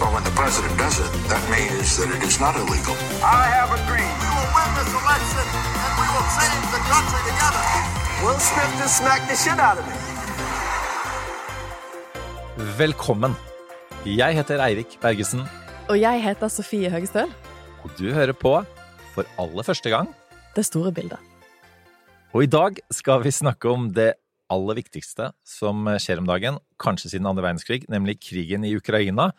But when the president does it, that means that it is not illegal. I have a dream. We will win this election and we will save the country together. Will Smith just smacked the shit out of me. Velkommen. Jeg heter Eirik Bergesen, Og jeg heter Sofie Høgestøl. og du hører på for aller første gang. Det store bildet. Og i dag skal vi snakke om det aller viktigste som skjer om dagen, kanskje siden andre verdenskrig, nemlig krigen i Ukraina.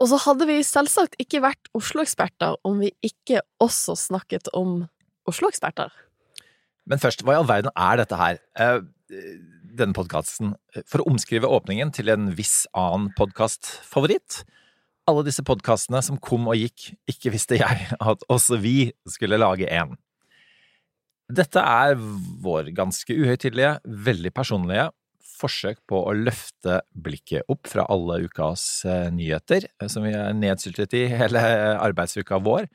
Og så hadde vi selvsagt ikke vært Oslo-eksperter om vi ikke også snakket om Oslo-eksperter. Men først, hva i all verden er dette her? Eh, Denne podkasten. For å omskrive åpningen til en viss annen podkastfavoritt. Alle disse podkastene som kom og gikk, ikke visste jeg at også vi skulle lage en. Dette er vår ganske uhøytidelige, veldig personlige forsøk på å løfte blikket opp fra alle ukas eh, nyheter, eh, som vi er nedsyltet i hele arbeidsuka vår,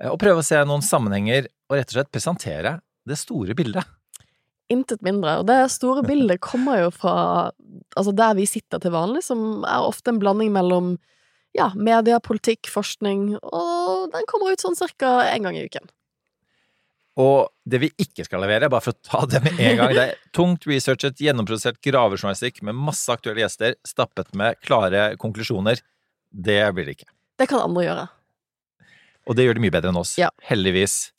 eh, og prøve å se noen sammenhenger og rett og slett presentere det store bildet. Intet mindre. Og det store bildet kommer jo fra altså der vi sitter til vanlig, som er ofte en blanding mellom ja, media, politikk, forskning, og den kommer ut sånn cirka en gang i uken. Og det vi ikke skal levere, bare for å ta det med en gang, det er tungt researchet, gjennomprodusert gravejournalistikk med masse aktuelle gjester, stappet med klare konklusjoner. Det blir det ikke. Det kan andre gjøre. Og det gjør de mye bedre enn oss. Ja. Heldigvis.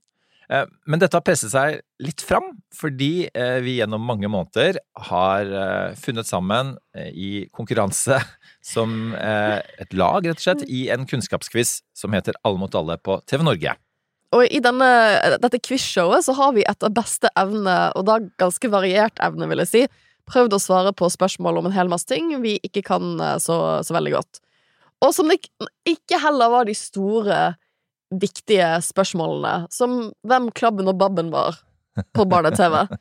Eh, Men dette har presset seg litt fram, fordi eh, vi gjennom mange måneder har eh, funnet sammen i konkurranse som et lag, rett og slett, i en kunnskapsquiz som heter Alle mot alle på TV Norge. Og i denne, dette quizshowet så har vi etter beste evne, og da ganske variert evne, vil jeg si, prøvd å svare på spørsmål om en hel masse ting vi ikke kan eh, så, så veldig godt. Og som ikke, ikke heller var de store, viktige spørsmålene, som hvem Klabben og Babben var på barne-TV.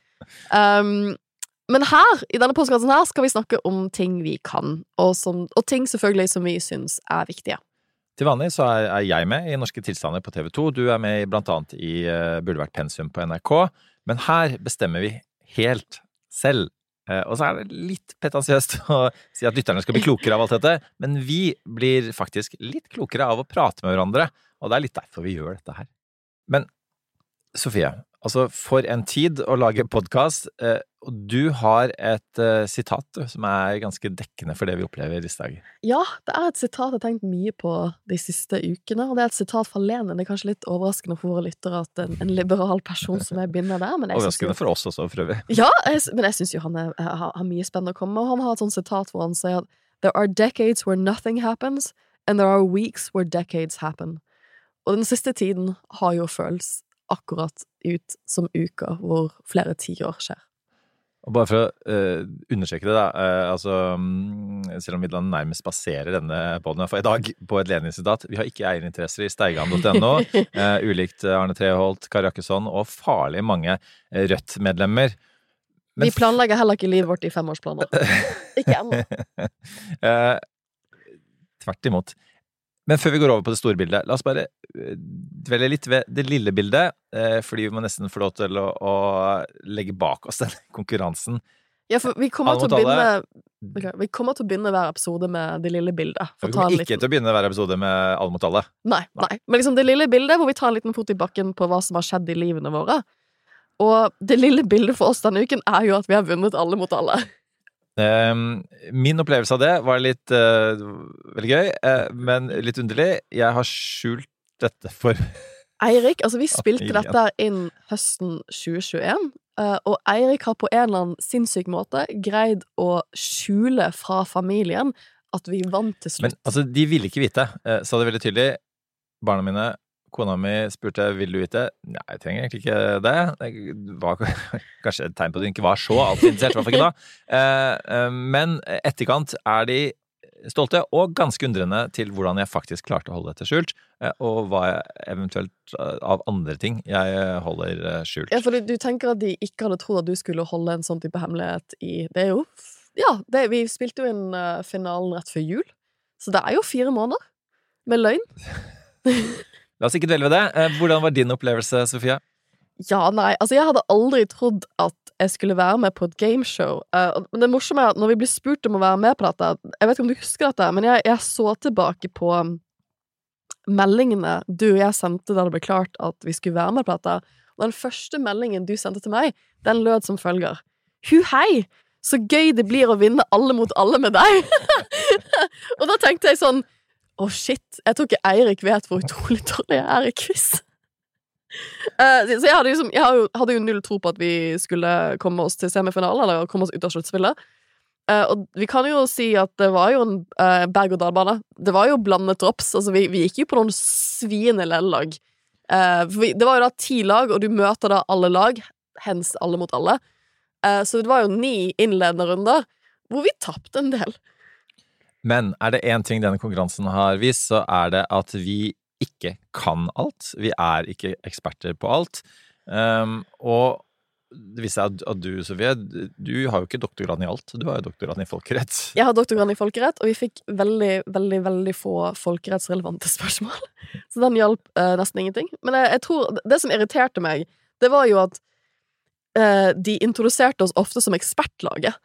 Um, men her, i denne postkassen her, skal vi snakke om ting vi kan, og, som, og ting selvfølgelig som vi syns er viktige. Til vanlig så er, jeg med i Norske tilstander på TV 2. Du er med blant annet i uh, Burde vært pensum på NRK. Men her bestemmer vi helt selv. Eh, og så er det litt pretensiøst å si at lytterne skal bli klokere av alt dette, men vi blir faktisk litt klokere av å prate med hverandre, og det er litt derfor vi gjør dette her. Men Sofie, altså for en tid å lage podkast, eh, og du har et uh, sitat som er ganske dekkende for det vi opplever i disse dager. Ja, det er et sitat jeg har tenkt mye på de siste ukene, og det er et sitat fra Lenin. Det er kanskje litt overraskende for våre lyttere at en, en liberal person som jeg binder der, men jeg synes Overraskende jo, for oss også, for øvrig. ja, jeg, men jeg syns jo han er, har, har mye spennende å komme med, og han har et sånt sitat hvor han sier at There are decades where nothing happens, and there are weeks where decades happen. Og den siste tiden har jo føles akkurat ut som uka hvor flere tiår skjer. Og bare for å uh, understreke det, da. Uh, altså, um, selv om vi nærmest baserer denne poden for i dag på et Lenin-sitat Vi har ikke eierinteresser i steigan.no. Uh, ulikt Arne Treholt, Kari Jakkesson og farlig mange eh, Rødt-medlemmer. Vi planlegger heller ikke livet vårt i femårsplaner. Ikke ennå. Eh, tvert imot. Men før vi går over på det store bildet, la oss bare eh, dvele litt ved det lille bildet. eh, Fordi vi må nesten få lov til å, å legge bak oss den konkurransen. Ja, for vi kommer, begynne, okay, vi kommer til å begynne hver episode med det lille bildet. Vi kommer ikke liten, til å begynne hver episode med Alle mot alle. nei, nei. Men liksom det lille bildet hvor vi tar en liten fot i bakken på hva som har skjedd i livene våre. Og det lille bildet for oss denne uken er jo at vi har vunnet alle mot alle. Ehm, min opplevelse av det var litt uh, veldig gøy, uh, men litt underlig. Jeg har skjult dette for Eirik, altså vi spilte dette inn høsten 2021, uh, og Eirik har på en eller annen sinnssyk måte greid å skjule fra familien at vi vant til Men slutt. altså, de ville ikke vite. Eh, sa det veldig tydelig. Barna mine, kona mi spurte vil du vite. Nei, jeg trenger egentlig ikke det. Det var kanskje et tegn på at hun ikke var så alltid interessert, i hvert fall ikke da. Eh, eh, Men etterkant er de stolte og ganske undrende til hvordan jeg faktisk klarte å holde dette skjult, eh, og hva jeg eventuelt av andre ting jeg holder skjult. Ja, for du, du tenker at de ikke hadde trodd at du skulle holde en sånn type hemmelighet i Det er jo Ja, det, vi spilte jo inn finalen rett før jul, så det er jo fire måneder med løgn. La oss ikke dvele ved det. Eh, Hvordan var din opplevelse, Sofie? Ja, nei, altså jeg hadde aldri trodd at jeg skulle være med på et gameshow. Men det morsomme er at når vi blir spurt om å være med på dette Jeg vet ikke om du husker dette, men jeg, jeg så tilbake på um, meldingene du og jeg sendte da det ble klart at vi skulle være med på dette. Og den første meldingen du sendte til meg, den lød som følger. Hu hei! Så gøy det blir å vinne alle mot alle med deg! og da tenkte jeg sånn Å, shit. Jeg tror ikke Eirik vet hvor utrolig dårlig jeg er i quiz. Uh, så jeg hadde, liksom, jeg hadde jo- null tro på at vi skulle komme oss til semifinalen, eller komme oss ut av sluttspillet. Uh, og vi kan jo si at det var jo en uh, berg-og-dal-bane. Det var jo blandet drops. Altså, vi, vi gikk jo på noen sviende lag. Uh, det var jo da ti lag, og du møter da alle lag. Hens alle mot alle. Så det var jo ni innledende runder, hvor vi tapte en del. Men er det én ting denne konkurransen har vist, så er det at vi ikke kan alt. Vi er ikke eksperter på alt. Um, og det viser seg at, du, Sofie, du har jo ikke doktorgrad i alt. Du har jo doktorgrad i folkerett. Jeg har doktorgrad i folkerett, og vi fikk veldig, veldig veldig få folkerettsrelevante spørsmål. Så den hjalp uh, nesten ingenting. Men jeg, jeg tror Det som irriterte meg, det var jo at uh, de introduserte oss ofte som ekspertlaget.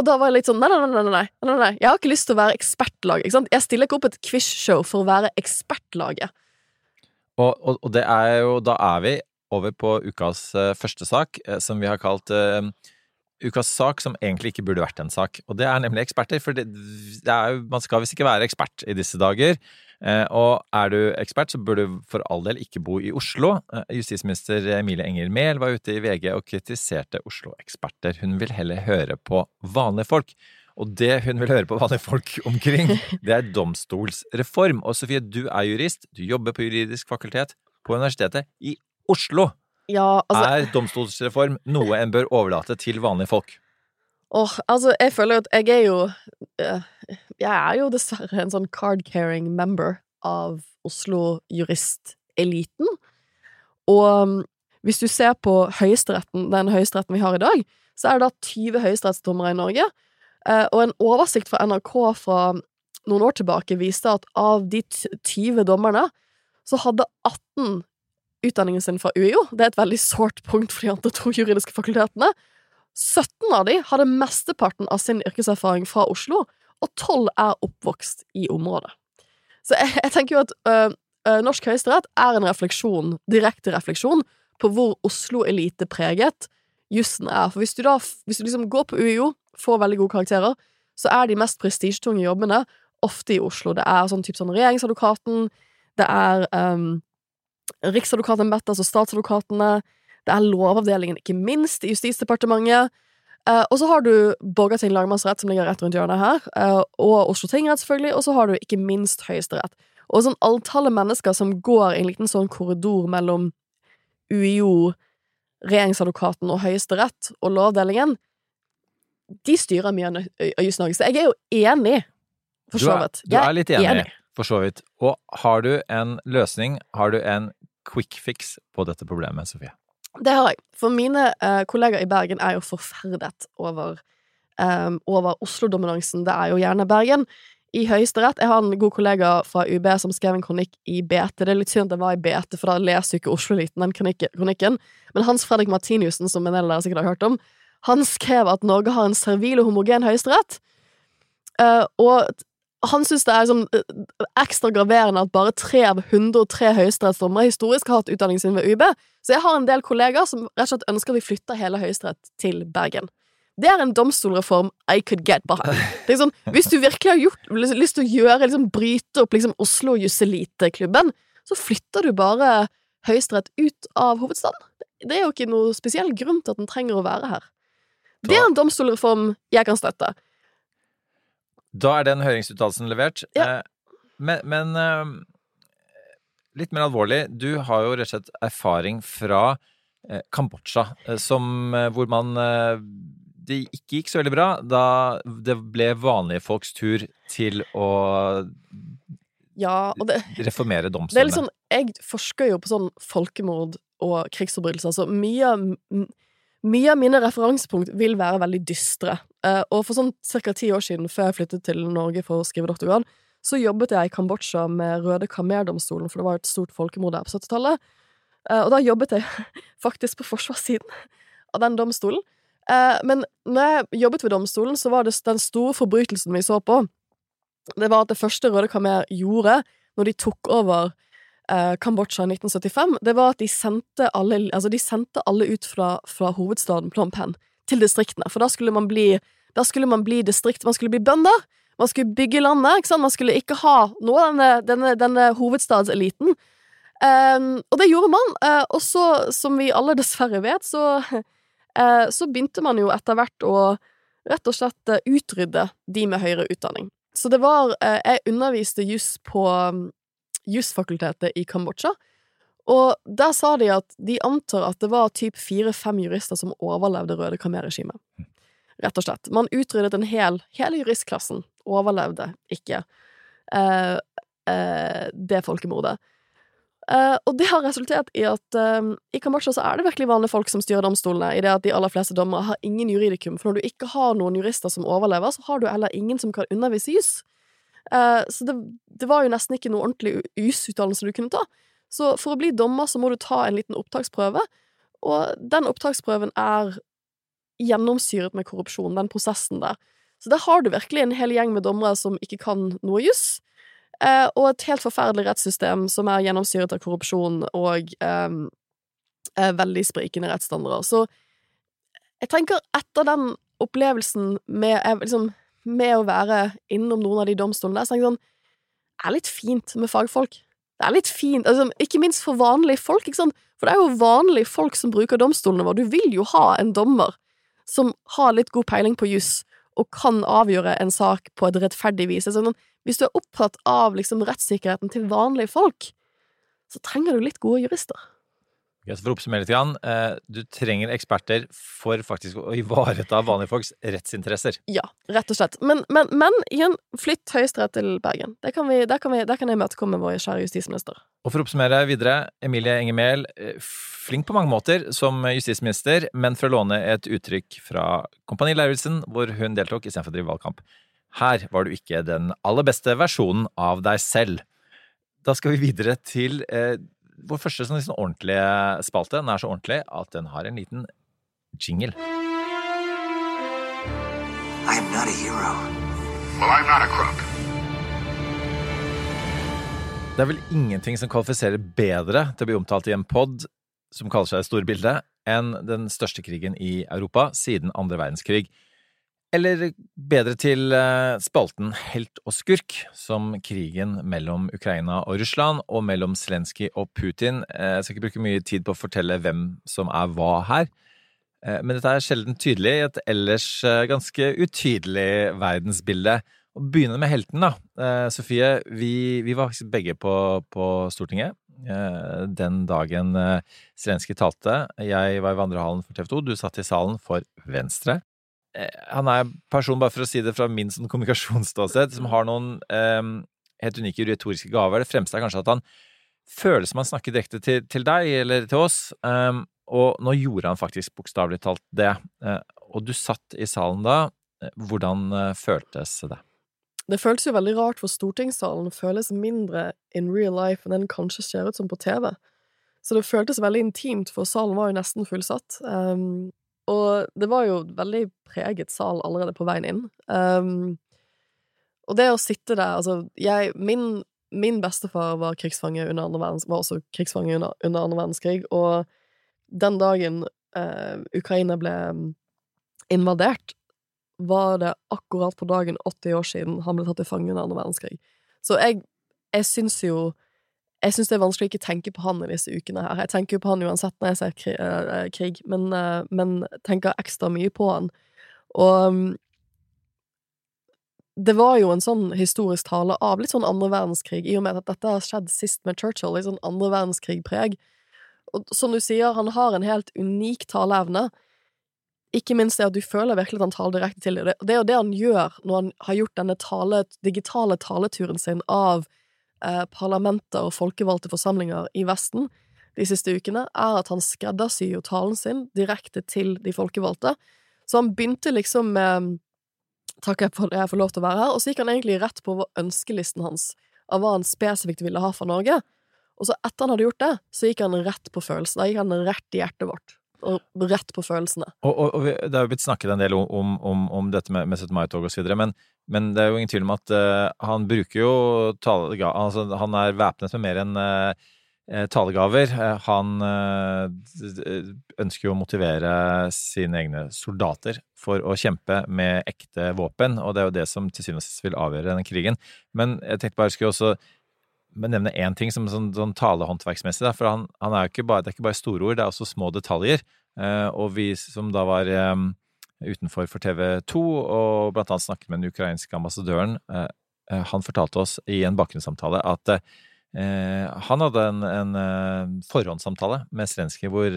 Og da var jeg litt sånn nei, nei, nei, nei, nei. Jeg har ikke lyst til å være ekspertlag. Ikke sant? Jeg stiller ikke opp et quizshow for å være ekspertlaget. Og, og, og det er jo Da er vi over på ukas uh, første sak, uh, som vi har kalt eh, ukas sak som egentlig ikke burde vært en sak. Og det er nemlig eksperter, for det, det jo, man skal visst ikke være ekspert i disse dager. Eh, og er du ekspert, så bør du for all del ikke bo i Oslo. Eh, justisminister Emilie Enger Mehl var ute i VG og kritiserte Oslo-eksperter. Hun vil heller høre på vanlige folk. Og det hun vil høre på vanlige folk omkring, det er domstolsreform. Og Sofie, du er jurist, du jobber på juridisk fakultet på Universitetet i Oslo. Ja, altså Er domstolsreform noe en bør overlate til vanlige folk? Åh, altså, jeg føler at jeg er jo eh, Jeg er jo dessverre en sånn card-carrying member av Oslo juristeliten. Og um, hvis du ser på høyesteretten, den høyesteretten vi har i dag, så er det da 20 høyesterettsdommere i Norge. Eh, og en oversikt fra NRK fra noen år tilbake viste at av de 20 dommerne, så hadde 18 utdanningen sin fra UiO. Det er et veldig sårt punkt for de andre to juridiske fakultetene. 17 av de hadde mesteparten av sin yrkeserfaring fra Oslo, og 12 er oppvokst i området. Så jeg, jeg tenker jo at øh, norsk høyesterett er en refleksjon, direkte refleksjon, på hvor Oslo-elite-preget jussen er. For hvis du da hvis du liksom går på UiO, får veldig gode karakterer, så er de mest prestisjetunge jobbene ofte i Oslo. Det er sånn type sånn regjeringsadvokaten, det er um, Riksadvokatembetet, altså statsadvokatene, det er Lovavdelingen, ikke minst, i Justisdepartementet. Uh, og så har du Borgarting lagmannsrett, som ligger rett rundt hjørnet her, uh, og Oslo tingrett, selvfølgelig, og så har du ikke minst Høyesterett. Og sånn alltallet mennesker som går i en liten sånn korridor mellom UiO, regjeringsadvokaten og Høyesterett og Lovavdelingen, de styrer mye av Juss-Norge. Så jeg er jo enig, for så er, vidt. du Jeg er litt enig, for så vidt. Og har du en løsning, har du en quick fix på dette problemet, Sofie? Det har jeg. For mine eh, kollegaer i Bergen er jo forferdet over, eh, over Oslo-dominansen. Det er jo gjerne Bergen. I Høyesterett Jeg har en god kollega fra UB som skrev en kronikk i BT. Det er litt synd at det var i BT, for da leser jo ikke Oslo-eliten den kronikken-. Men Hans Fredrik Martiniussen, som en del av dere sikkert har hørt om, han skrev at Norge har en servil og homogen høyesterett. Uh, og han syns det er sånn eh, ekstra graverende at bare tre av 103 høyesterettsdommere historisk har hatt utdanningen sin ved UiB. Så jeg har en del kollegaer som rett og slett ønsker at vi flytter hele Høyesterett til Bergen. Det er en domstolreform I could get behind. Det er sånn, hvis du virkelig har gjort, lyst til å gjøre, liksom, bryte opp liksom, Oslo Jusselite-klubben, så flytter du bare Høyesterett ut av hovedstaden. Det er jo ikke noe spesiell grunn til at den trenger å være her. Det er en domstolreform jeg kan støtte. Da er den høringsuttalelsen levert. Ja. Eh, Men, men eh, litt mer alvorlig, du har jo rett og slett erfaring fra eh, Kambodsja, som, hvor man det ikke gikk så veldig bra da det ble vanlige folks tur til å Ja, det, reformere er domstolene. sånn Jeg forsker jo på sånn folkemord og krigsforbrytelser, så mye mye av mine referansepunkt vil være veldig dystre. Eh, og for sånn ca. ti år siden, før jeg flyttet til Norge for å skrive doktorgrad, så jobbet jeg i Kambodsja med Røde Khmer-domstolen, for det var et stort folkemord der på 70-tallet. Eh, og da jobbet jeg faktisk på forsvarssiden av den domstolen. Eh, men når jeg jobbet ved domstolen, så var det den store forbrytelsen vi så på, det var at det første Røde Khmer gjorde når de tok over Kambodsja i 1975, det var at de sendte alle, altså de sendte alle ut fra, fra hovedstaden Phnom Penh til distriktene, for da skulle man bli skulle man bli distrikt, man skulle bli bønder, man skulle bygge landet, ikke sant, man skulle ikke ha noe denne, denne, denne hovedstadseliten. Um, og det gjorde man, Uh, og så, som vi alle dessverre vet, så, uh, så begynte man jo etter hvert å rett og slett uh, utrydde de med høyere utdanning. Så det var Jeg underviste juss på um, jusfakultetet i Kambodsja, og der sa de at de antar at det var typ fire-fem jurister som overlevde Røde Khmer-regimet. Rett og slett. Man utryddet en hel Hele juristklassen overlevde ikke eh, eh, det folkemordet. Eh, og det har resultert i at eh, i Kambodsja så er det virkelig vanlige folk som styrer domstolene, i det at de aller fleste dommere har ingen juridikum. For når du ikke har noen jurister som overlever, så har du heller ingen som kan undervise i juss. Eh, så det, det var jo nesten ikke noe ordentlig jusutdannelse du kunne ta. Så for å bli dommer så må du ta en liten opptaksprøve, og den opptaksprøven er gjennomsyret med korrupsjon, den prosessen der. Så der har du virkelig en hel gjeng med dommere som ikke kan noe juss, eh, og et helt forferdelig rettssystem som er gjennomsyret av korrupsjon og eh, veldig sprikende rettsstandarder. Så jeg tenker etter den opplevelsen med, eh, liksom, med å være innom noen av de domstolene der, så tenker jeg sånn Det er litt fint med fagfolk. Det er litt fint, altså, ikke minst for vanlige folk? For det er jo vanlige folk som bruker domstolene våre. Du vil jo ha en dommer som har litt god peiling på juss, og kan avgjøre en sak på et rettferdig vis. Altså, hvis du er opptatt av liksom, rettssikkerheten til vanlige folk, så trenger du litt gode jurister. Ok, så for å oppsummere litt, Jan, eh, du trenger eksperter for faktisk å ivareta vanlige folks rettsinteresser. Ja, rett og slett. Men, men, men igjen, flytt Høyesterett til Bergen. Der kan, vi, der, kan vi, der kan jeg møtekomme vår kjære justisminister. Og for å oppsummere videre, Emilie Enger Mehl, eh, flink på mange måter som justisminister, men for å låne et uttrykk fra Kompani Lauritzen, hvor hun deltok istedenfor å drive valgkamp. Her var du ikke den aller beste versjonen av deg selv. Da skal vi videre til eh, vår første sånn, liksom, ordentlige spalte. Den er så ordentlig at den har en liten jingle. I'm not a hero. Well, I'm not a crook. Det er vel ingenting som kvalifiserer bedre til å bli omtalt i en pod som kaller seg Storbildet, enn den største krigen i Europa siden andre verdenskrig. Eller bedre til eh, spalten Helt og skurk, som krigen mellom Ukraina og Russland, og mellom Zelenskyj og Putin. Eh, Jeg skal ikke bruke mye tid på å fortelle hvem som er hva her. Eh, Men dette er sjelden tydelig i et ellers ganske utydelig verdensbilde. Og begynne med helten, da. Sofie, vi, vi var faktisk begge på, på Stortinget den dagen Zelenskyj talte. Jeg var i vandrehallen for TV 2, du satt i salen for Venstre. Eh, Han er person, bare for å si det fra min sånn kommunikasjonsståsted, som har noen eh, helt unike retoriske gaver. Det fremste er kanskje at han føler som han snakker direkte til, til deg eller til oss. Um, og nå gjorde han faktisk bokstavelig talt det. Eh, og du satt i salen da. Hvordan eh, føltes det? Det føltes jo veldig rart, for stortingssalen føles mindre in real life enn den kanskje ser ut som på TV. Så det føltes veldig intimt, for salen var jo nesten fullsatt. Um, og det var jo veldig preget sal allerede på veien inn. Um, og det å sitte der Altså, jeg Min, min bestefar var krigsfange under andre verdens, var også krigsfange under, under andre verdenskrig, og den dagen uh, Ukraina ble um, invadert, var det akkurat på dagen 80 år siden han ble tatt til fange under andre verdenskrig. Så jeg, jeg syns jo Jeg syns det er vanskelig å ikke tenke på han i disse ukene her. Jeg tenker jo på han uansett når jeg ser krig, eh, krig men, eh, men tenker ekstra mye på han. Og um, det var jo en sånn historisk tale av litt sånn andre verdenskrig, i og med at dette har skjedd sist med Churchill, litt sånn andre verdenskrig-preg. Og som du sier, han har en helt unik taleevne. ikke minst det at du føler virkelig at han taler direkte til deg. Det er jo det han gjør når han har gjort denne tale, digitale taleturen sin av eh, parlamenter og folkevalgte forsamlinger i Vesten de siste ukene, er at han skreddersyr jo talen sin direkte til de folkevalgte. Så han begynte liksom med Takk for at jeg får lov til å være her, og så gikk han egentlig rett på ønskelisten hans av hva han spesifikt ville ha for Norge. Og så etter han hadde gjort det, så gikk han rett på følelsen. Da gikk han rett i hjertet vårt. Og rett på følelsene. Og, og, og det er jo blitt snakket en del om, om, om, dette med, med 17. mai-tog videre, men, men det er jo ingen tvil om at uh, han bruker jo tale, altså, Han er væpnet med mer enn eh, talegaver. Han ønsker jo å motivere sine egne soldater for å kjempe med ekte våpen, og det er jo det som til syvende og sist vil avgjøre denne krigen. Men jeg tenkte bare jeg skulle også nevne én ting som sånn, sånn talehåndverksmessig. Da, for han, han er jo ikke bare, det er ikke bare store ord, det er også små detaljer. Eh, og vi som da var eh, utenfor for TV 2 og blant annet snakket med den ukrainske ambassadøren, eh, eh, han fortalte oss i en bakgrunnssamtale at eh, han hadde en, en eh, forhåndssamtale med Zelenskyj hvor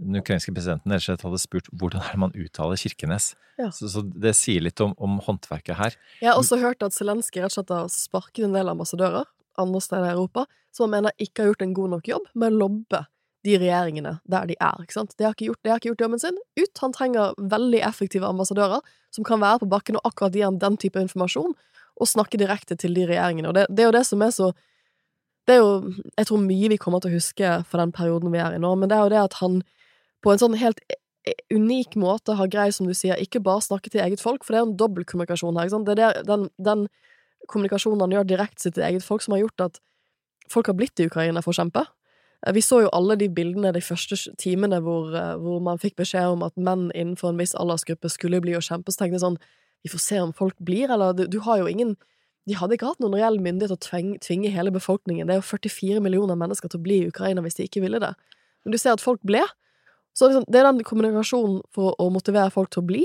den ukrainske presidenten rett og slett hadde spurt hvordan er det man uttaler Kirkenes. Ja. Så, så det sier litt om, om håndverket her. Jeg har også hørt at Zelenskyj rett og slett har sparket en del ambassadører andre steder i Europa, som han mener ikke har gjort en god nok jobb med å lobbe de regjeringene der de er. ikke sant? De har ikke gjort, har ikke gjort jobben sin. Ut! Han trenger veldig effektive ambassadører som kan være på bakken og akkurat gi ham den type informasjon, og snakke direkte til de regjeringene. Og det, det er jo det som er så Det er jo Jeg tror mye vi kommer til å huske for den perioden vi er i nå, men det er jo det at han på en sånn helt unik måte har greid, som du sier, ikke bare snakke til eget folk, for det er jo en dobbeltkommunikasjon her. ikke sant? Det er der, den, den kommunikasjonen han gjør direkte sitt eget folk, som har gjort at folk har blitt i Ukraina for å kjempe. Eh, Vi så jo alle de bildene de første timene hvor, eh, hvor man fikk beskjed om at menn innenfor en viss aldersgruppe skulle bli og kjempe, så tenkte jeg sånn Vi får se om folk blir, eller du, du har jo ingen De hadde ikke hatt noen reell myndighet til å tvinge, tvinge hele befolkningen. Det er jo 44 millioner mennesker til å bli i Ukraina hvis de ikke ville det. Men du ser at folk ble. Så liksom, det er den kommunikasjonen for å motivere folk til å bli,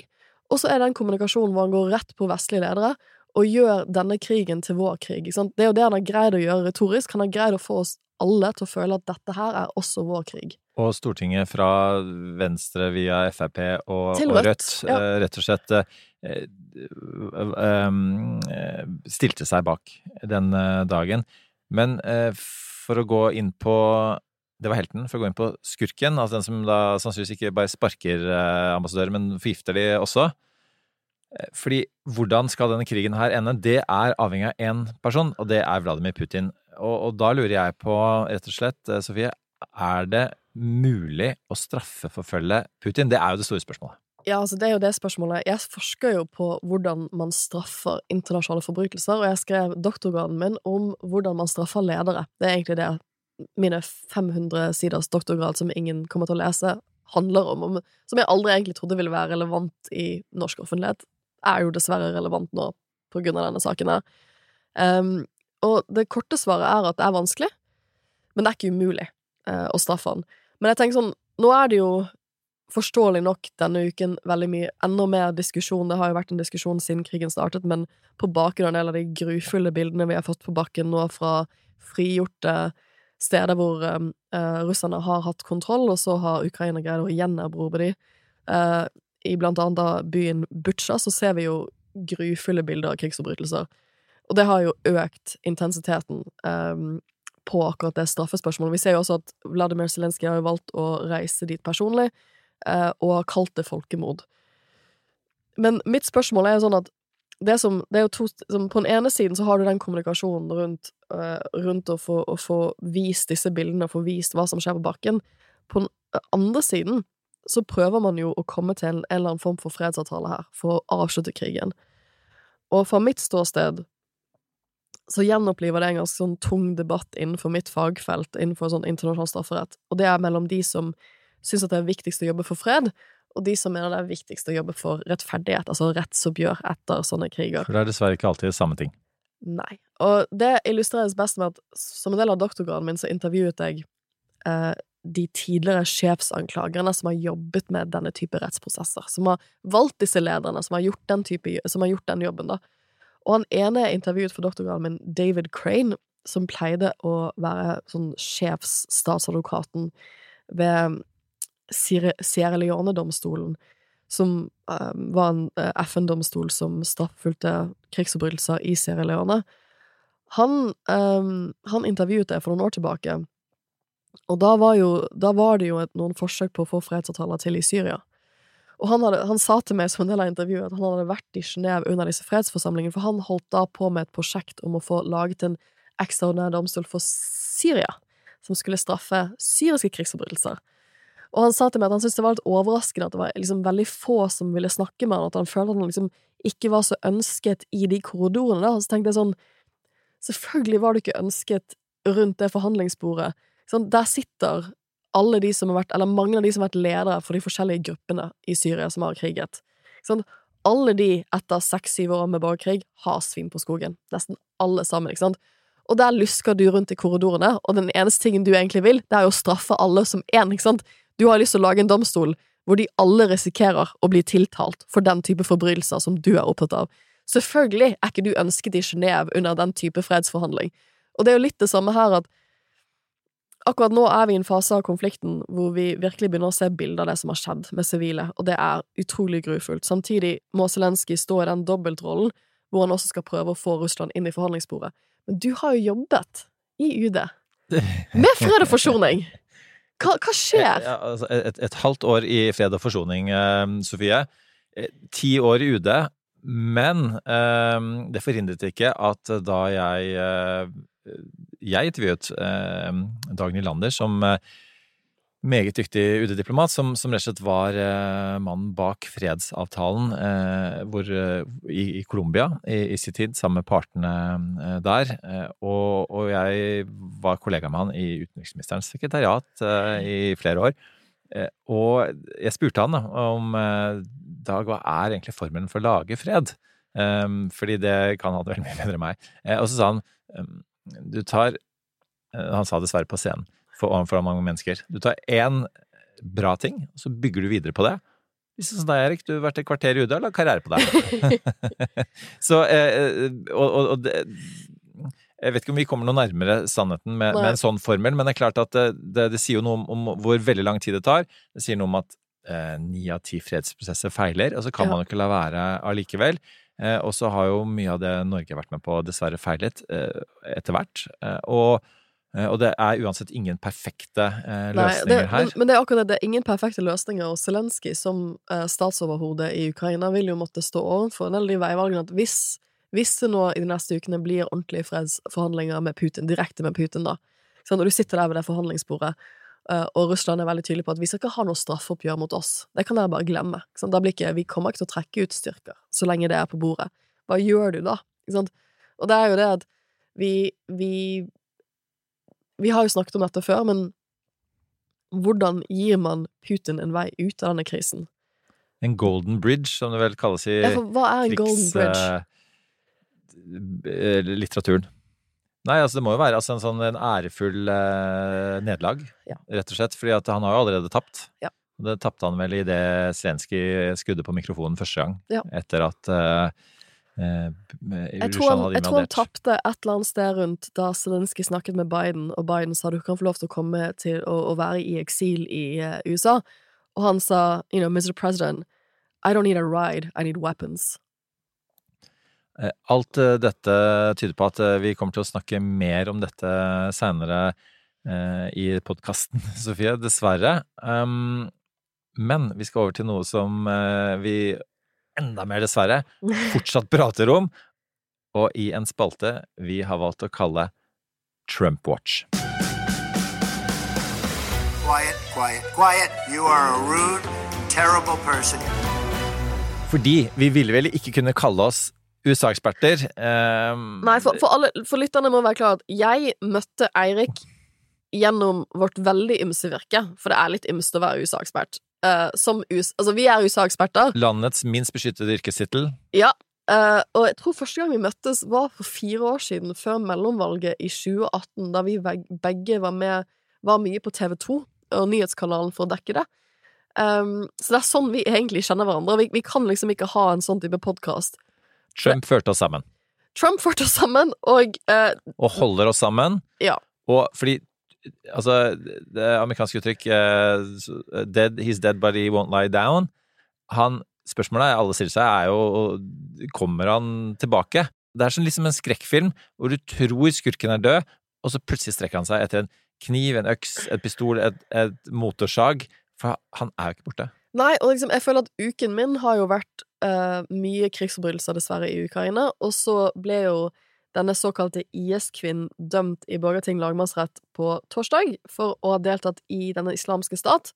og så er det den kommunikasjonen hvor han går rett på vestlige ledere og gjør denne krigen til vår krig. Det er jo det han har greid å gjøre retorisk. Han har greid å få oss alle til å føle at dette her er også vår krig. Og Stortinget fra Venstre via Frp og, og Rødt, ja. eh, rett og slett eh, eh, stilte seg bak den dagen. Men for å gå inn på Det var helten. For å gå inn på skurken, altså den som da sannsynligvis ikke bare sparker ambassadører, men forgifter de også. Eh, Fordi hvordan skal denne krigen her ende? Det er avhengig av én person, og det er Vladimir Putin. Og, og da lurer jeg på, rett og slett, eh, Sofie, er det mulig å straffeforfølge Putin? Det er jo det store spørsmålet. Ja, altså det er jo det spørsmålet. Jeg forsker jo på hvordan man straffer internasjonale forbrytelser, og jeg skrev doktorgraden min om hvordan man straffer ledere. Det er egentlig det mine 500 siders doktorgrad som ingen kommer til å lese, handler om, om som jeg aldri egentlig trodde ville være relevant i norsk offentlighet, er jo dessverre relevant nå på grunn av denne saken her. Um, og det korte svaret er at det er vanskelig, men det er ikke umulig uh, å straffe han. Men jeg tenker sånn, nå er det jo forståelig nok denne uken veldig mye enda mer diskusjon. Det har jo vært en diskusjon siden krigen startet, men på bakgrunn av en del av de grufulle bildene vi har fått på bakken nå fra frigjorte steder hvor eh, russerne har hatt kontroll, og så har Ukraina greid å gjenerobre de. Eh, I blant annet byen Butsja så ser vi jo grufulle bilder av krigsforbrytelser. Og det har jo økt intensiteten um, på akkurat det straffespørsmålet. Vi ser jo også at Vladimir Zelenskyj har jo valgt å reise dit personlig, uh, og har kalt det folkemord. Men mitt spørsmål er jo sånn at det som, det er jo to, som På den ene siden så har du den kommunikasjonen rundt, uh, rundt å, få, å få vist disse bildene, og få vist hva som skjer på bakken. På den andre siden så prøver man jo å komme til en, eller annen form for fredsavtale her, for å avslutte krigen. Og fra mitt ståsted så gjenoppliver det en ganske sånn tung debatt innenfor mitt fagfelt, innenfor sånn internasjonal strafferett, og det er mellom de som syns at det er viktigst å jobbe for fred, og de som mener det er viktigst å jobbe for rettferdighet, altså rettsoppgjør etter sånne kriger. For det er dessverre ikke alltid samme ting. Nei. Og det illustreres best med at som en del av doktorgraden min så intervjuet jeg eh, de tidligere sjefsanklagerne som har jobbet med denne type rettsprosesser, som har valgt disse lederne, som har gjort den, type, har gjort den jobben, da. Og han ene er intervjuet for doktorgraden min, David Crane, som pleide å være sånn sjefsstatsadvokaten ved Sierra Sierra Leone-domstolen, som uh, var en uh, FN-domstol som straffeforfulgte krigsforbrytelser i Sierra Leone, han, um, han intervjuet jeg for noen år tilbake, og da var, jo, da var det jo et, noen forsøk på å få fredsavtaler til i Syria. Og han, hadde, han sa til meg som en del av intervjuet at han hadde vært i Genéve under disse fredsforsamlingene, for han holdt da på med et prosjekt om å få laget en ekstraordinær domstol for Syria, som skulle straffe syriske krigsforbrytelser. Og han sa til meg at han syntes det var litt overraskende at det var liksom veldig få som ville snakke med han, at han følte at han liksom ikke var så ønsket i de korridorene. Da. Så tenkte jeg sånn Selvfølgelig var du ikke ønsket rundt det forhandlingsbordet. Sånn, der sitter alle de som har vært, eller mange av de som har vært ledere for de forskjellige gruppene i Syria som har kriget. Sånn, alle de etter seks-syv år med borgerkrig har svin på skogen. Nesten alle sammen, ikke sant? Og der lusker du rundt i korridorene, og den eneste tingen du egentlig vil, det er jo å straffe alle som én, ikke sant? Du har lyst til å lage en domstol hvor de alle risikerer å bli tiltalt for den type forbrytelser som du er opptatt av. Selvfølgelig er ikke du ønsket i Genéve under den type fredsforhandling. Og det er jo litt det samme her at akkurat nå er vi i en fase av konflikten hvor vi virkelig begynner å se bilder av det som har skjedd med sivile, og det er utrolig grufullt. Samtidig må Zelenskyj stå i den dobbeltrollen hvor han også skal prøve å få Russland inn i forhandlingsbordet. Men du har jo jobbet i UD med fred og forsoning. Hva, hva skjer? Altså, et, et halvt år i fred og forsoning, eh, Sofie. Eh, Ti år i UD. Men eh, det forhindret ikke at da jeg Jeg intervjuet eh, Dag Nylander som eh, meget dyktig UD-diplomat, som, som rett og slett var eh, mannen bak fredsavtalen eh, hvor, eh, i, i Colombia i, i sin tid, sammen med partene eh, der. Eh, og, og jeg var kollega med han i utenriksministerens sekretariat i flere år. Og jeg spurte han da, om Dag, hva er egentlig formelen for å lage fred? Fordi det kan han veldig mye bedre enn meg. Og så sa han eh, du tar eh, Han sa dessverre på scenen for, overfor mange mennesker. Du tar én bra ting, og så bygger du videre på det. Hvis det er sånn deg, Erik, du har vært et kvarter i UD og lagd karriere på deg. så, eh, og, og, og det, jeg vet ikke om vi kommer noe nærmere sannheten med, med en sånn formel, men det er klart at det, det, det sier jo noe om, om, hvor veldig lang tid det tar. Det sier noe om at eh, av ti fredsprosesser feiler, og så kan Ja. man jo ikke la være allikevel. Eh, og så har jo mye av det Norge har vært med på, dessverre feilet eh, etter hvert. Eh, og, og det er uansett ingen perfekte eh, Nei, løsninger det, her. Men, men det er akkurat det, det er ingen perfekte løsninger, og Zelenskyj som eh, statsoverhode i Ukraina vil jo måtte stå overfor en del de veivalgene at hvis, hvis det nå i de neste ukene blir ordentlige fredsforhandlinger med Putin, direkte med Putin, da, sånn, og du sitter der ved det forhandlingsbordet, og Russland er veldig tydelig på at vi skal ikke ha noe straffeoppgjør mot oss, det kan dere bare glemme. Ikke vi kommer ikke til å trekke ut styrker så lenge det er på bordet. Hva gjør du da? Og det er jo det at vi, vi vi har jo snakket om dette før, men hvordan gir man Putin en vei ut av denne krisen? En golden bridge, som det vel kalles i Ja, for hva er en golden bridge? litteraturen. Nei, altså det må jo være altså, en sånn en ærefull eh, nederlag, Ja. rett og slett. fordi at han har jo allerede tapt. Ja. Det tapte han vel i det Zelenskyj skudde på mikrofonen første gang. Ja. Etter at eh, eh, Jeg tror, han, jeg tror han tapte et eller annet sted rundt da Zelenskyj snakket med Biden, og Biden sa du kan få lov til å komme til å, å være i eksil i eh, USA. Og han sa, you know, Mr. President, I don't need a ride, I need weapons. Eh, Alt eh, dette tyder på at eh, vi kommer til å snakke mer om dette seinere i podkasten, Sofie. Dessverre. Um, men vi skal over til noe som vi enda mer dessverre fortsatt prater om, og i en spalte vi har valgt å kalle Trump Watch. Quiet, quiet, quiet. You are a rude, terrible person. Fordi vi ville vel ikke kunne kalle oss USA-eksperter. Um, Nei, for, for, alle, for lytterne må være klar at jeg møtte Eirik gjennom vårt veldig ymse virke, for det er litt ymse å være USA-ekspert. Uh, som US, altså, vi er USA-eksperter, Landets minst beskyttede yrkestittel. ja. Uh, og jeg tror første gang vi møttes var for fire år siden, før mellomvalget i 2018, da vi begge var med Var mye på TV 2 og nyhetskanalen for å dekke det. Um, så det er sånn vi egentlig kjenner hverandre. Vi, vi kan liksom ikke ha en sånn type podkast. Trump førte oss sammen. Trump førte oss sammen, og eh, og holder oss sammen. Ja. Og fordi Altså, det amerikanske uttrykk eh, dead, He's dead but he won't lie down. han Spørsmålet alle stiller seg, er jo Kommer han tilbake? Det er som liksom en skrekkfilm hvor du tror skurken er død, og så plutselig strekker han seg etter en kniv, en øks, et pistol, et, et motorsag. For han er jo ikke borte. Nei, og liksom, jeg føler at uken min har jo vært eh, mye krigsforbrytelser, dessverre, i Ukraina, og så ble jo denne såkalte IS-kvinnen dømt i Borgarting lagmannsrett på torsdag for å ha deltatt i denne islamske stat.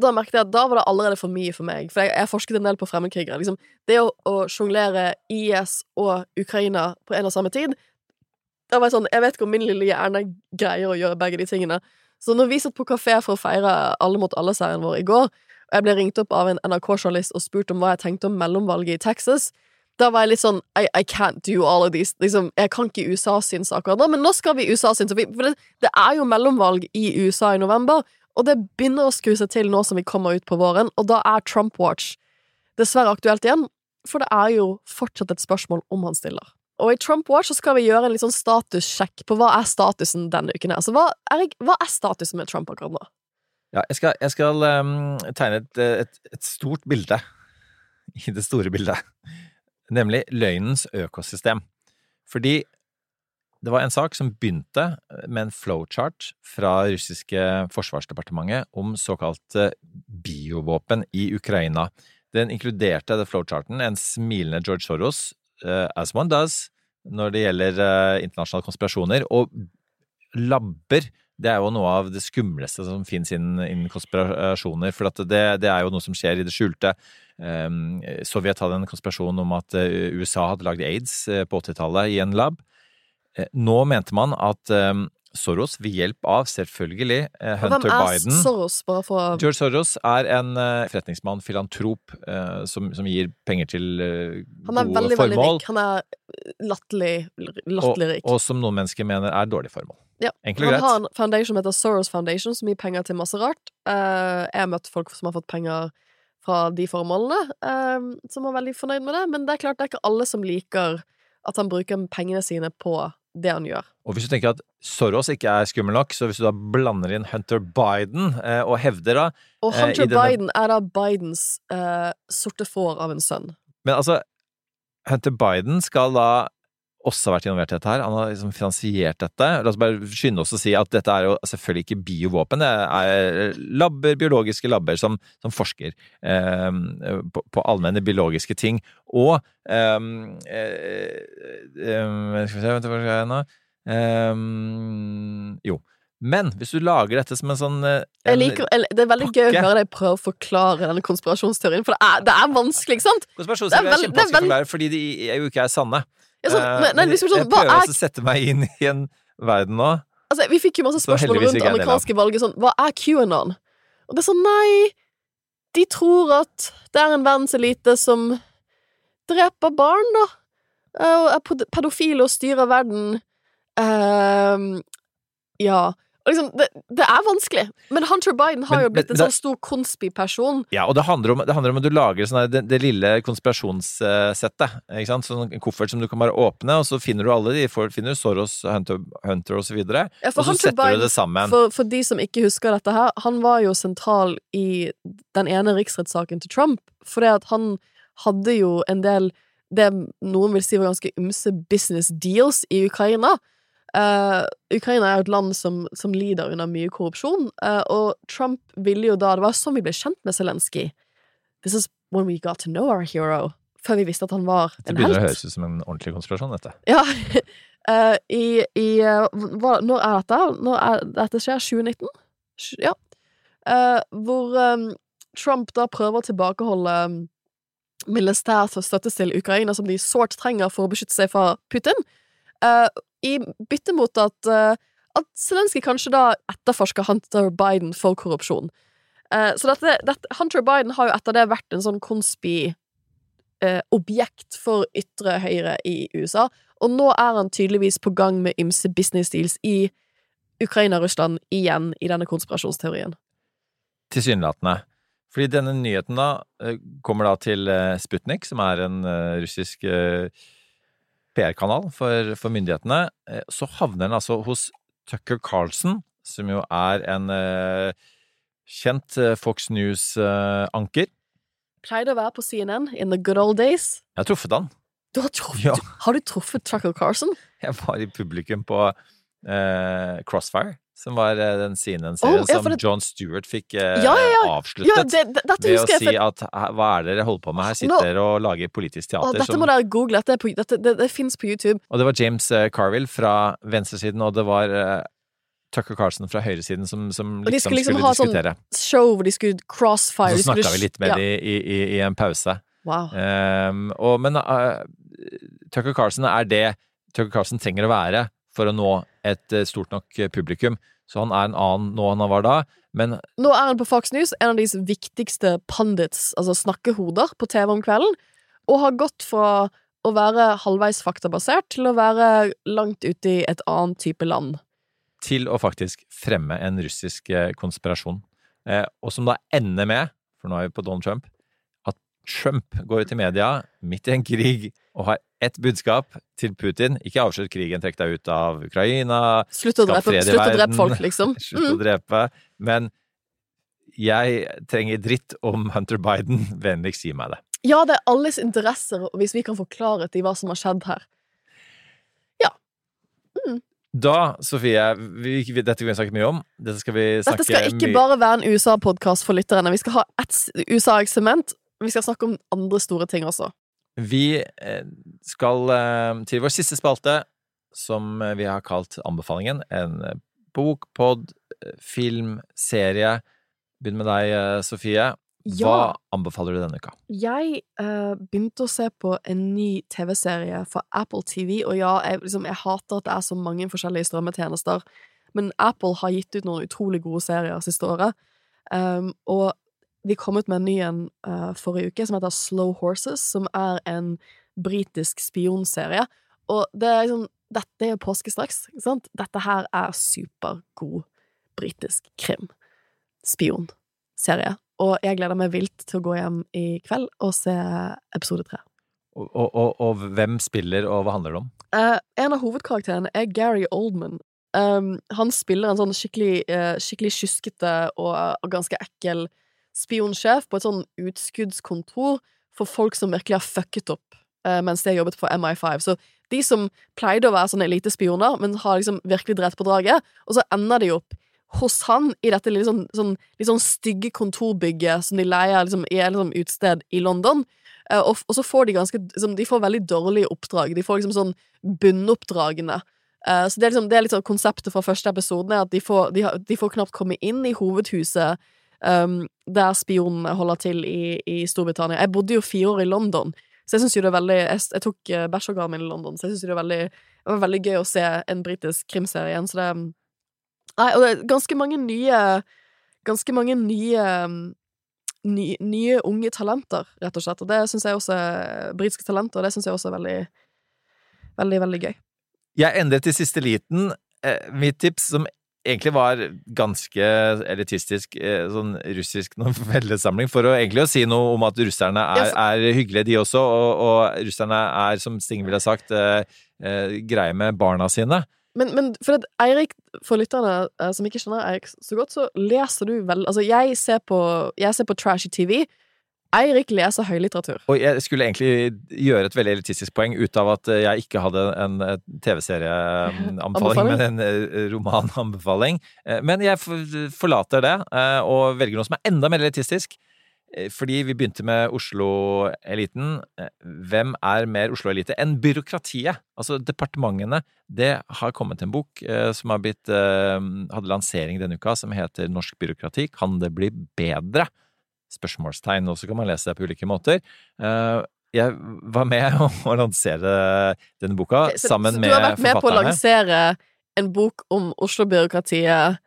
Da merket jeg at da var det allerede for mye for meg, for jeg, jeg forsket en del på fremmedkrigere. Liksom, det å, å sjonglere IS og Ukraina på en og samme tid da var Jeg sånn, jeg vet ikke om min lille hjerne greier å gjøre begge de tingene. Så når vi satt på kafé for å feire Alle mot alle-serien vår i går, jeg ble ringt opp av en NRK-journalist og spurt om hva jeg tenkte om mellomvalget i Texas, da var jeg litt sånn I, I can't do all of these. Liksom, jeg kan ikke USA syns akkurat nå, men nå skal vi USA syns. For det, det er jo mellomvalg i USA i november, og det begynner å skru seg til nå som vi kommer ut på våren, og da er Trump Watch dessverre aktuelt igjen, for det er jo fortsatt et spørsmål om han stiller. Og i Trump Watch så skal vi gjøre en litt sånn statussjekk på hva er statusen denne uken her. Så hva, Erik, hva er statusen med Trump akkurat nå? Ja, jeg skal, jeg skal um, tegne et, et, et stort bilde i det store bildet, nemlig løgnens økosystem. Fordi det var en sak som begynte med en flowchart fra russiske forsvarsdepartementet om såkalte biovåpen i Ukraina. Den inkluderte det flowcharten en smilende George Soros, uh, as one does, når det gjelder uh, internasjonale konspirasjoner. Og labber det er jo noe av det skumleste som finnes innen, innen konspirasjoner. For det, det, er jo noe som skjer i det skjulte. Um, Sovjet hadde en konspirasjon om at uh, USA hadde lagd aids på 80-tallet i en lab. Eh, nå mente man at um, Soros, ved hjelp av selvfølgelig Hunter Hunter Hvem er Biden Soros, bare for George Soros er en uh, forretningsmann, filantrop, uh, som, som, gir penger til Han er gode veldig, formål. veldig rik. Han er latterlig rik. Og, og som noen mennesker mener er dårlig formål. Ja. Enkelt og Han har en foundation som heter Soros Foundation, som gir penger til masse rart. jeg har møtt folk som har fått penger fra de formålene, som er veldig fornøyd med det. Men det er klart det er ikke alle som liker at han bruker pengene sine på det han gjør. Og hvis du tenker at Soros ikke er skummel nok, så hvis du da blander inn Hunter Biden eh, og hevder da Og Eh, Hunter i denne- Biden er da Bidens eh, sorte får av en sønn. Men altså, Hunter Biden skal da også har vært involvert i dette her. Han har liksom finansiert dette. La oss bare skynde oss å si at dette er jo selvfølgelig ikke biovåpen. Det er labber, biologiske labber som, som forsker eh, på, på allmenne biologiske ting. Og eh, eh, eh, Skal vi se, vent, skal jeg nå? Eh, jo. Men hvis du lager dette som en sånn en Jeg liker, det er veldig gøy å pakke. høre deg prøve å forklare denne konspirasjonsteorien, for det er, det er vanskelig, ikke sant? Konspirasjonsteorier er er kjempevanskelig å forklare fordi de jo ikke er sanne. Ja, sånn, nei, nei, men liksom jeg sånn, hva prøver er å sette meg inn i en verden nå. Altså, vi fikk jo masse spørsmål rundt er amerikanske valget sånn Hva er QAnon? Og det er sånn, nei De tror at det er en verdenselite som dreper barn, da. eh, Og er pedofile og styrer verden. Uh, ja. Liksom, det, det er vanskelig. Men Hunter Biden har Men- jo blitt men en sånn stor konspiperson. Ja, og det handler om, det handler om at du lager sånn her, det, det lille konspirasjonssettet. Ikke sant? Sånn en koffert som du kan bare åpne, og så finner du alle de. Finner du Soros, Hunter, Hunter og så. Ja, Og så Hunter setter Biden, du det sammen. For, for de som ikke husker dette her, han var jo sentral i den ene riksrettssaken til Trump, fordi at han hadde jo en del det noen vil si var ganske ymse business deals i Ukraina. Eh, Ukraina er jo et land som, som lider under mye korrupsjon, uh, og Trump ville jo da Det var sånn vi ble kjent med Zelenskyj. This is when we got to know our hero. Før vi visste at han var Det en begynner å høres ut som en ordentlig konspirasjon, dette. Ja. Uh, I, i hva, Når er dette? Når er, dette skjer 2019? Ja. Hvor um, Trump da prøver å tilbakeholde um, militær støtte til Ukraina, som de sårt trenger for å beskytte seg fra Putin, eh, i bytte mot at, uh, at Zelenskyj kanskje da etterforsker Hunter Biden for korrupsjon. Uh, så dette, dette, Hunter Biden har jo etter det vært en sånn konspi eh, objekt for ytre høyre i USA, og nå er han tydeligvis på gang med ymse business deals i Ukraina-Russland igjen i denne konspirasjonsteorien. Tilsynelatende. Fordi denne nyheten da kommer da til Sputnik, som er en russisk PR-kanal for, for myndighetene. Eh, Så havner den altså hos Tucker Carlson, som jo er en eh, kjent eh, Fox News-anker. pleide å være på CNN in the good old days. Jeg har truffet han. Du har, truffet, Ja. har du truffet Tucker Carlson? Jeg var i publikum på eh, Crossfire, som var eh, den CNN-serien Oh, ja, som John Stewart fikk eh, Ja, ja, avsluttet. Det, det, ved å si at hva er det dere holder på med her? Sitter dere og lager politisk å, teater? dette som- må dere google. Dette, på, dette, det, det fins på YouTube. Og det var James eh, Carville fra venstresiden, og det var eh, Tucker Carlson fra høyresiden som, som Og de liksom skulle skulle, liksom ha sånn. Show hvor de skulle crossfire. De så snakka vi litt med ja. dem i, i, i en pause. Wow. Um, og, men uh, Tucker Carlson er det Tucker Carlson trenger å være for å nå et eh, stort nok eh, publikum. Så han er en annen nå enn han var da. Men Nå er han på Fox News, en av deres viktigste pundits, altså snakkehoder, på TV om kvelden, og har gått fra å være halvveis faktabasert til å være langt ute i et annet type land. til å faktisk fremme en russisk eh, konspirasjon. Eh, og som da ender med, for nå er vi på Donald Trump, Trump går ut i media midt i en krig og har ett budskap til Putin. Ikke avslutt krigen, trekk deg ut av Ukraina, Slutt å drepe, fred i slutt å drepe folk, liksom. slutt å Mm. drepe. Men jeg trenger dritt om Hunter Biden. Vennligst gi meg det. Ja, det er alles interesser, hvis vi kan få klarhet i hva som har skjedd her. Ja. Da, Sofie, vi, vi, dette vil vi snakke mye om. Dette skal vi snakke Dette skal ikke bare være en USA-podkast for lytterne. Vi skal ha ett USA-eksement. Vi skal snakke om andre store ting også. Vi eh, skal eh, til vår siste spalte, som eh, vi har kalt Anbefalingen. En bok, pod, film, serie. Begynn med deg, Sofie. Hva Ja. anbefaler du denne uka? Jeg uh, begynte å se på en ny TV-serie fra Apple TV, og ja, jeg, liksom, jeg hater at det er så mange forskjellige strømmetjenester, men Apple har gitt ut noen utrolig gode serier siste året, um, og de kom ut med en ny en uh, forrige uke som heter Slow Horses, som er en britisk spionserie, og det er liksom Dette er påske straks, ikke sant? Dette her er supergod britisk krim. Spionserie. Og jeg gleder meg vilt til å gå hjem i kveld og se episode tre. Og, og, og, hvem spiller, og hva handler det om? Uh, en av hovedkarakterene er Gary Oldman. Um, han spiller en sånn skikkelig, uh, skikkelig kyskete og, og ganske ekkel spionsjef på et sånn utskuddskontor for folk som virkelig har fucket opp eh, mens de har jobbet for MI5. Så de som pleide å være sånne elitespioner, men har liksom virkelig drept på draget, og så ender de opp hos han i dette litt sånn, sånn, litt sånn stygge kontorbygget som de leier liksom, i et liksom, utsted i London. Eh, og, og så får de ganske liksom, De får veldig dårlige oppdrag. De får liksom sånn bunnoppdragene. Eh, så det er liksom det er sånn konseptet fra første episoden, er at de får, de, de får knapt komme inn i hovedhuset um, der spionene holder til i, i Storbritannia. Jeg bodde jo fire år i London, så jeg syns jo det er veldig Jeg, jeg tok uh, bachelorgraden min i London, så jeg syns det er veldig, det var veldig gøy å se en britisk krimserie igjen, så det Nei, og det er ganske mange nye Ganske mange nye um, ny, nye unge talenter, rett og slett. Og det syns jeg også britiske talenter, og det syns jeg også er veldig, veldig, veldig gøy. Jeg endret i siste liten. Eh, mitt tips, som egentlig var ganske elitistisk, eh, sånn russisk novellesamling, for å egentlig å si noe om at russerne er, er hyggelige, de også, og, og russerne er, som Sting ville sagt, eh, eh, greie med barna sine. Men, men for at Eirik, for lytterne eh, som ikke kjenner Eirik så godt, så leser du vel Altså, jeg ser på, jeg ser på trashy TV. Eirik leser høylitteratur. Og jeg skulle egentlig gjøre et veldig elitistisk poeng ut av at jeg ikke hadde en eh, TV-serieanbefaling, men en eh, romananbefaling. Eh, Men jeg forlater det, og velger noe som er enda mer elitistisk. Fordi vi begynte med Oslo-eliten. Hvem er mer Oslo-elite enn byråkratiet? Altså departementene. Det har kommet en bok som har blitt, hadde lansering denne uka, som heter Norsk byråkrati. Kan det bli bedre? Spørsmålstegn. Og så kan man lese det på ulike måter. Eh, Jeg var med å lansere denne boka Ok, så- sammen så forfatterne. Du har vært med på å lansere en bok om Oslo-byråkratiet.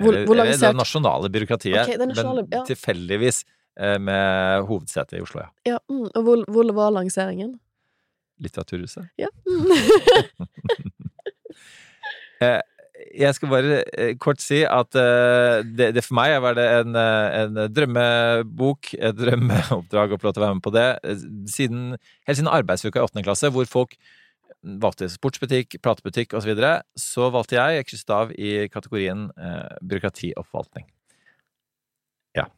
Hvor, hvor lansert det nasjonale byråkratiet, okay, det nasjonale, men ja. tilfeldigvis eh, med hovedsete i Oslo, ja. ja, mm, Og hvor, hvor var lanseringen? Litteraturhuset. Ja. Eh, Jeg skal bare eh, kort si at eh, det, det for meg var det en, eh, en drømmebok, et drømmeoppdrag å få lov til å være med på det, siden, helt siden arbeidsuka i åttende klasse, hvor folk valgte sportsbutikk, platebutikk osv., så, videre, så valgte jeg, Kristav krysset av i kategorien eh, byråkrati og forvaltning. Ja.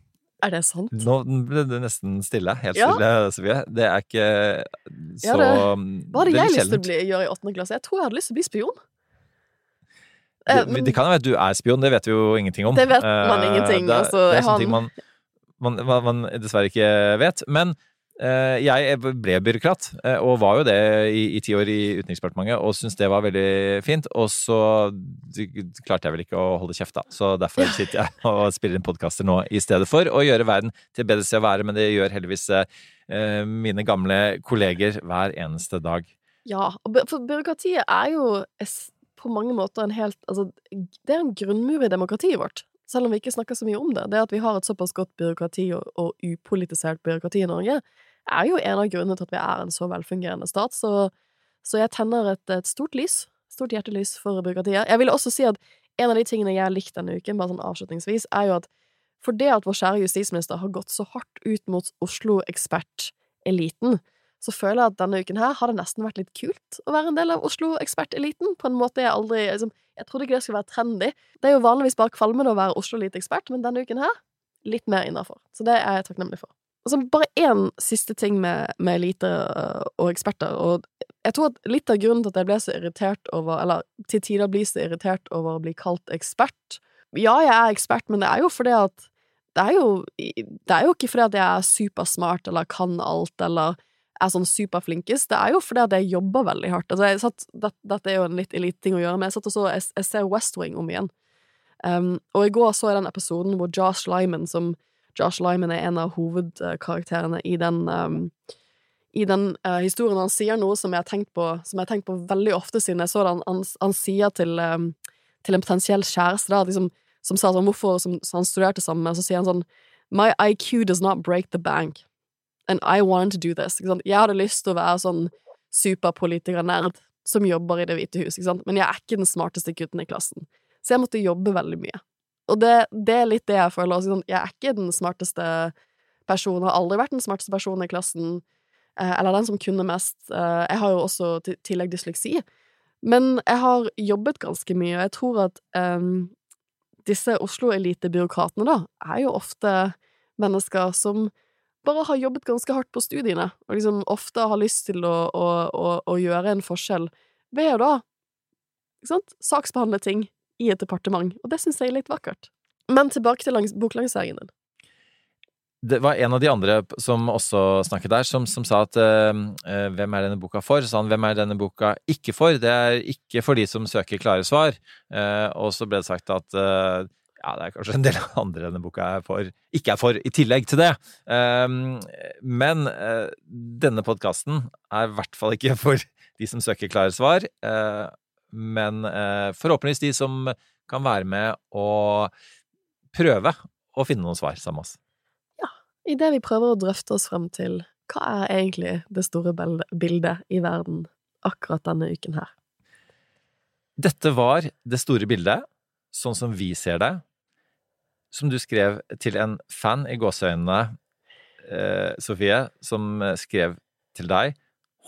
Er det sant? Nå ble det nesten stille. Helt Ja. stille, Sofie. Det er ikke så Ja, det- Hva hadde jeg lyst til å bli, gjøre i åttende klasse? Jeg tror jeg hadde lyst til å bli spion. Eh, men- det kan jo være at du er spion, det vet vi jo ingenting om. Det vet man Eh, ingenting, Det, er- altså, det er sånne ting man, man, man, man dessverre ikke vet. Men eh, jeg ble byråkrat, og var jo det i, i ti år i Utenriksdepartementet, og syntes det var veldig fint. Og så klarte jeg vel ikke å holde kjeft, da. Så derfor sitter jeg og spiller inn podkaster nå i stedet for å gjøre verden til bedre sted å være, men det gjør heldigvis mine gamle kolleger hver eneste dag. Ja, for byråkratiet er jo på mange måter en helt Altså, det er en grunnmur i demokratiet vårt, selv om vi ikke snakker så mye om det. Det at vi har et såpass godt byråkrati og, og upolitisert byråkrati i Norge, er jo en av grunnene til at vi er en så velfungerende stat. Så, så jeg tenner et, et stort lys, stort hjertelys for byråkratiet. Jeg vil også si at en av de tingene jeg har likt denne uken, bare sånn avslutningsvis, er jo at for det at vår kjære justisminister har gått så hardt ut mot Oslo-eksperteliten, så føler jeg at denne uken her har det nesten vært litt kult å være en del av Oslo-eksperteliten, på en måte jeg aldri liksom, Jeg trodde ikke det skulle være trendy. Det er jo vanligvis bare kvalmende å være Oslo-elite-ekspert, men denne uken her litt mer innafor. Så det er jeg takknemlig for. Altså, bare én siste ting med, med elite øh, og eksperter, og jeg tror at litt av grunnen til at jeg ble så irritert over, eller til tider blir så irritert over å bli kalt ekspert Ja, jeg er ekspert, men det er jo fordi at det er jo, det er jo ikke fordi at jeg er supersmart eller kan alt eller er sånn superflinkest. Det er jo fordi at jeg jobber veldig hardt. Altså, jeg satt, det, dette er jo en litt eliteting å gjøre, men jeg satt og så Jeg, jeg ser West Wing om igjen. Um, og i går så jeg den episoden hvor Josh Lyman, som Josh Lyman er en av hovedkarakterene i den um, i den uh, historien. Han sier noe som jeg har tenkt på, som jeg har tenkt på veldig ofte siden jeg så det. Han, han, han sier til, um, til en potensiell kjæreste da, liksom, som sa sånn hvorfor som, så Han studerte sammen med, så sier han sånn My IQ does not break the bank. And I wanted to do this. Jeg hadde lyst til å være sånn superpolitiker-nerd som jobber i Det hvite hus, men jeg er ikke den smarteste gutten i klassen. Så jeg måtte jobbe veldig mye. Og det, det er litt det jeg føler. Sånn, jeg er ikke den smarteste personen, har aldri vært den smarteste personen i klassen, eh, eller den som kunne mest. Eh, jeg har jo også til tillegg dysleksi. Men jeg har jobbet ganske mye, og jeg tror at um, disse Oslo-elitebyråkratene, da, er jo ofte mennesker som bare har jobbet ganske hardt på studiene, og liksom ofte har lyst til å, å, å, å gjøre en forskjell ved å da ikke sant, saksbehandle ting i et departement, og det syns jeg er litt vakkert. Men tilbake til boklanseringen din. Det var en av de andre som også snakket der, som, som sa at eh, hvem er denne boka for? Så sa han hvem er denne boka ikke for? Det er ikke for de som søker klare svar. Eh, og så ble det sagt at eh, ja, det er kanskje en del andre denne boka er for, ikke er for, i tillegg til det. Um, men uh, denne podkasten er i hvert fall ikke for de som søker klare svar, uh, men uh, forhåpentligvis de som kan være med og prøve å finne noen svar sammen med oss. Idet vi prøver å drøfte oss frem til hva er egentlig det store bildet i verden akkurat denne uken her. Dette var det store bildet, sånn som vi ser det, som du skrev til en fan i gåseøynene, eh, Sofie, som skrev til deg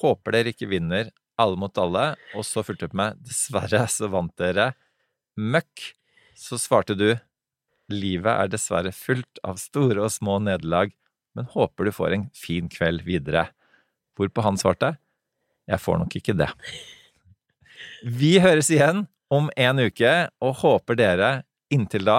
Håper dere ikke vinner alle mot alle, og så fulgte opp med Dessverre så vant dere møkk. Så svarte du Livet er dessverre fullt av store og små nederlag, men håper du får en fin kveld videre. Hvorpå han svarte Jeg får nok ikke det. Vi høres igjen om en uke, og håper dere inntil da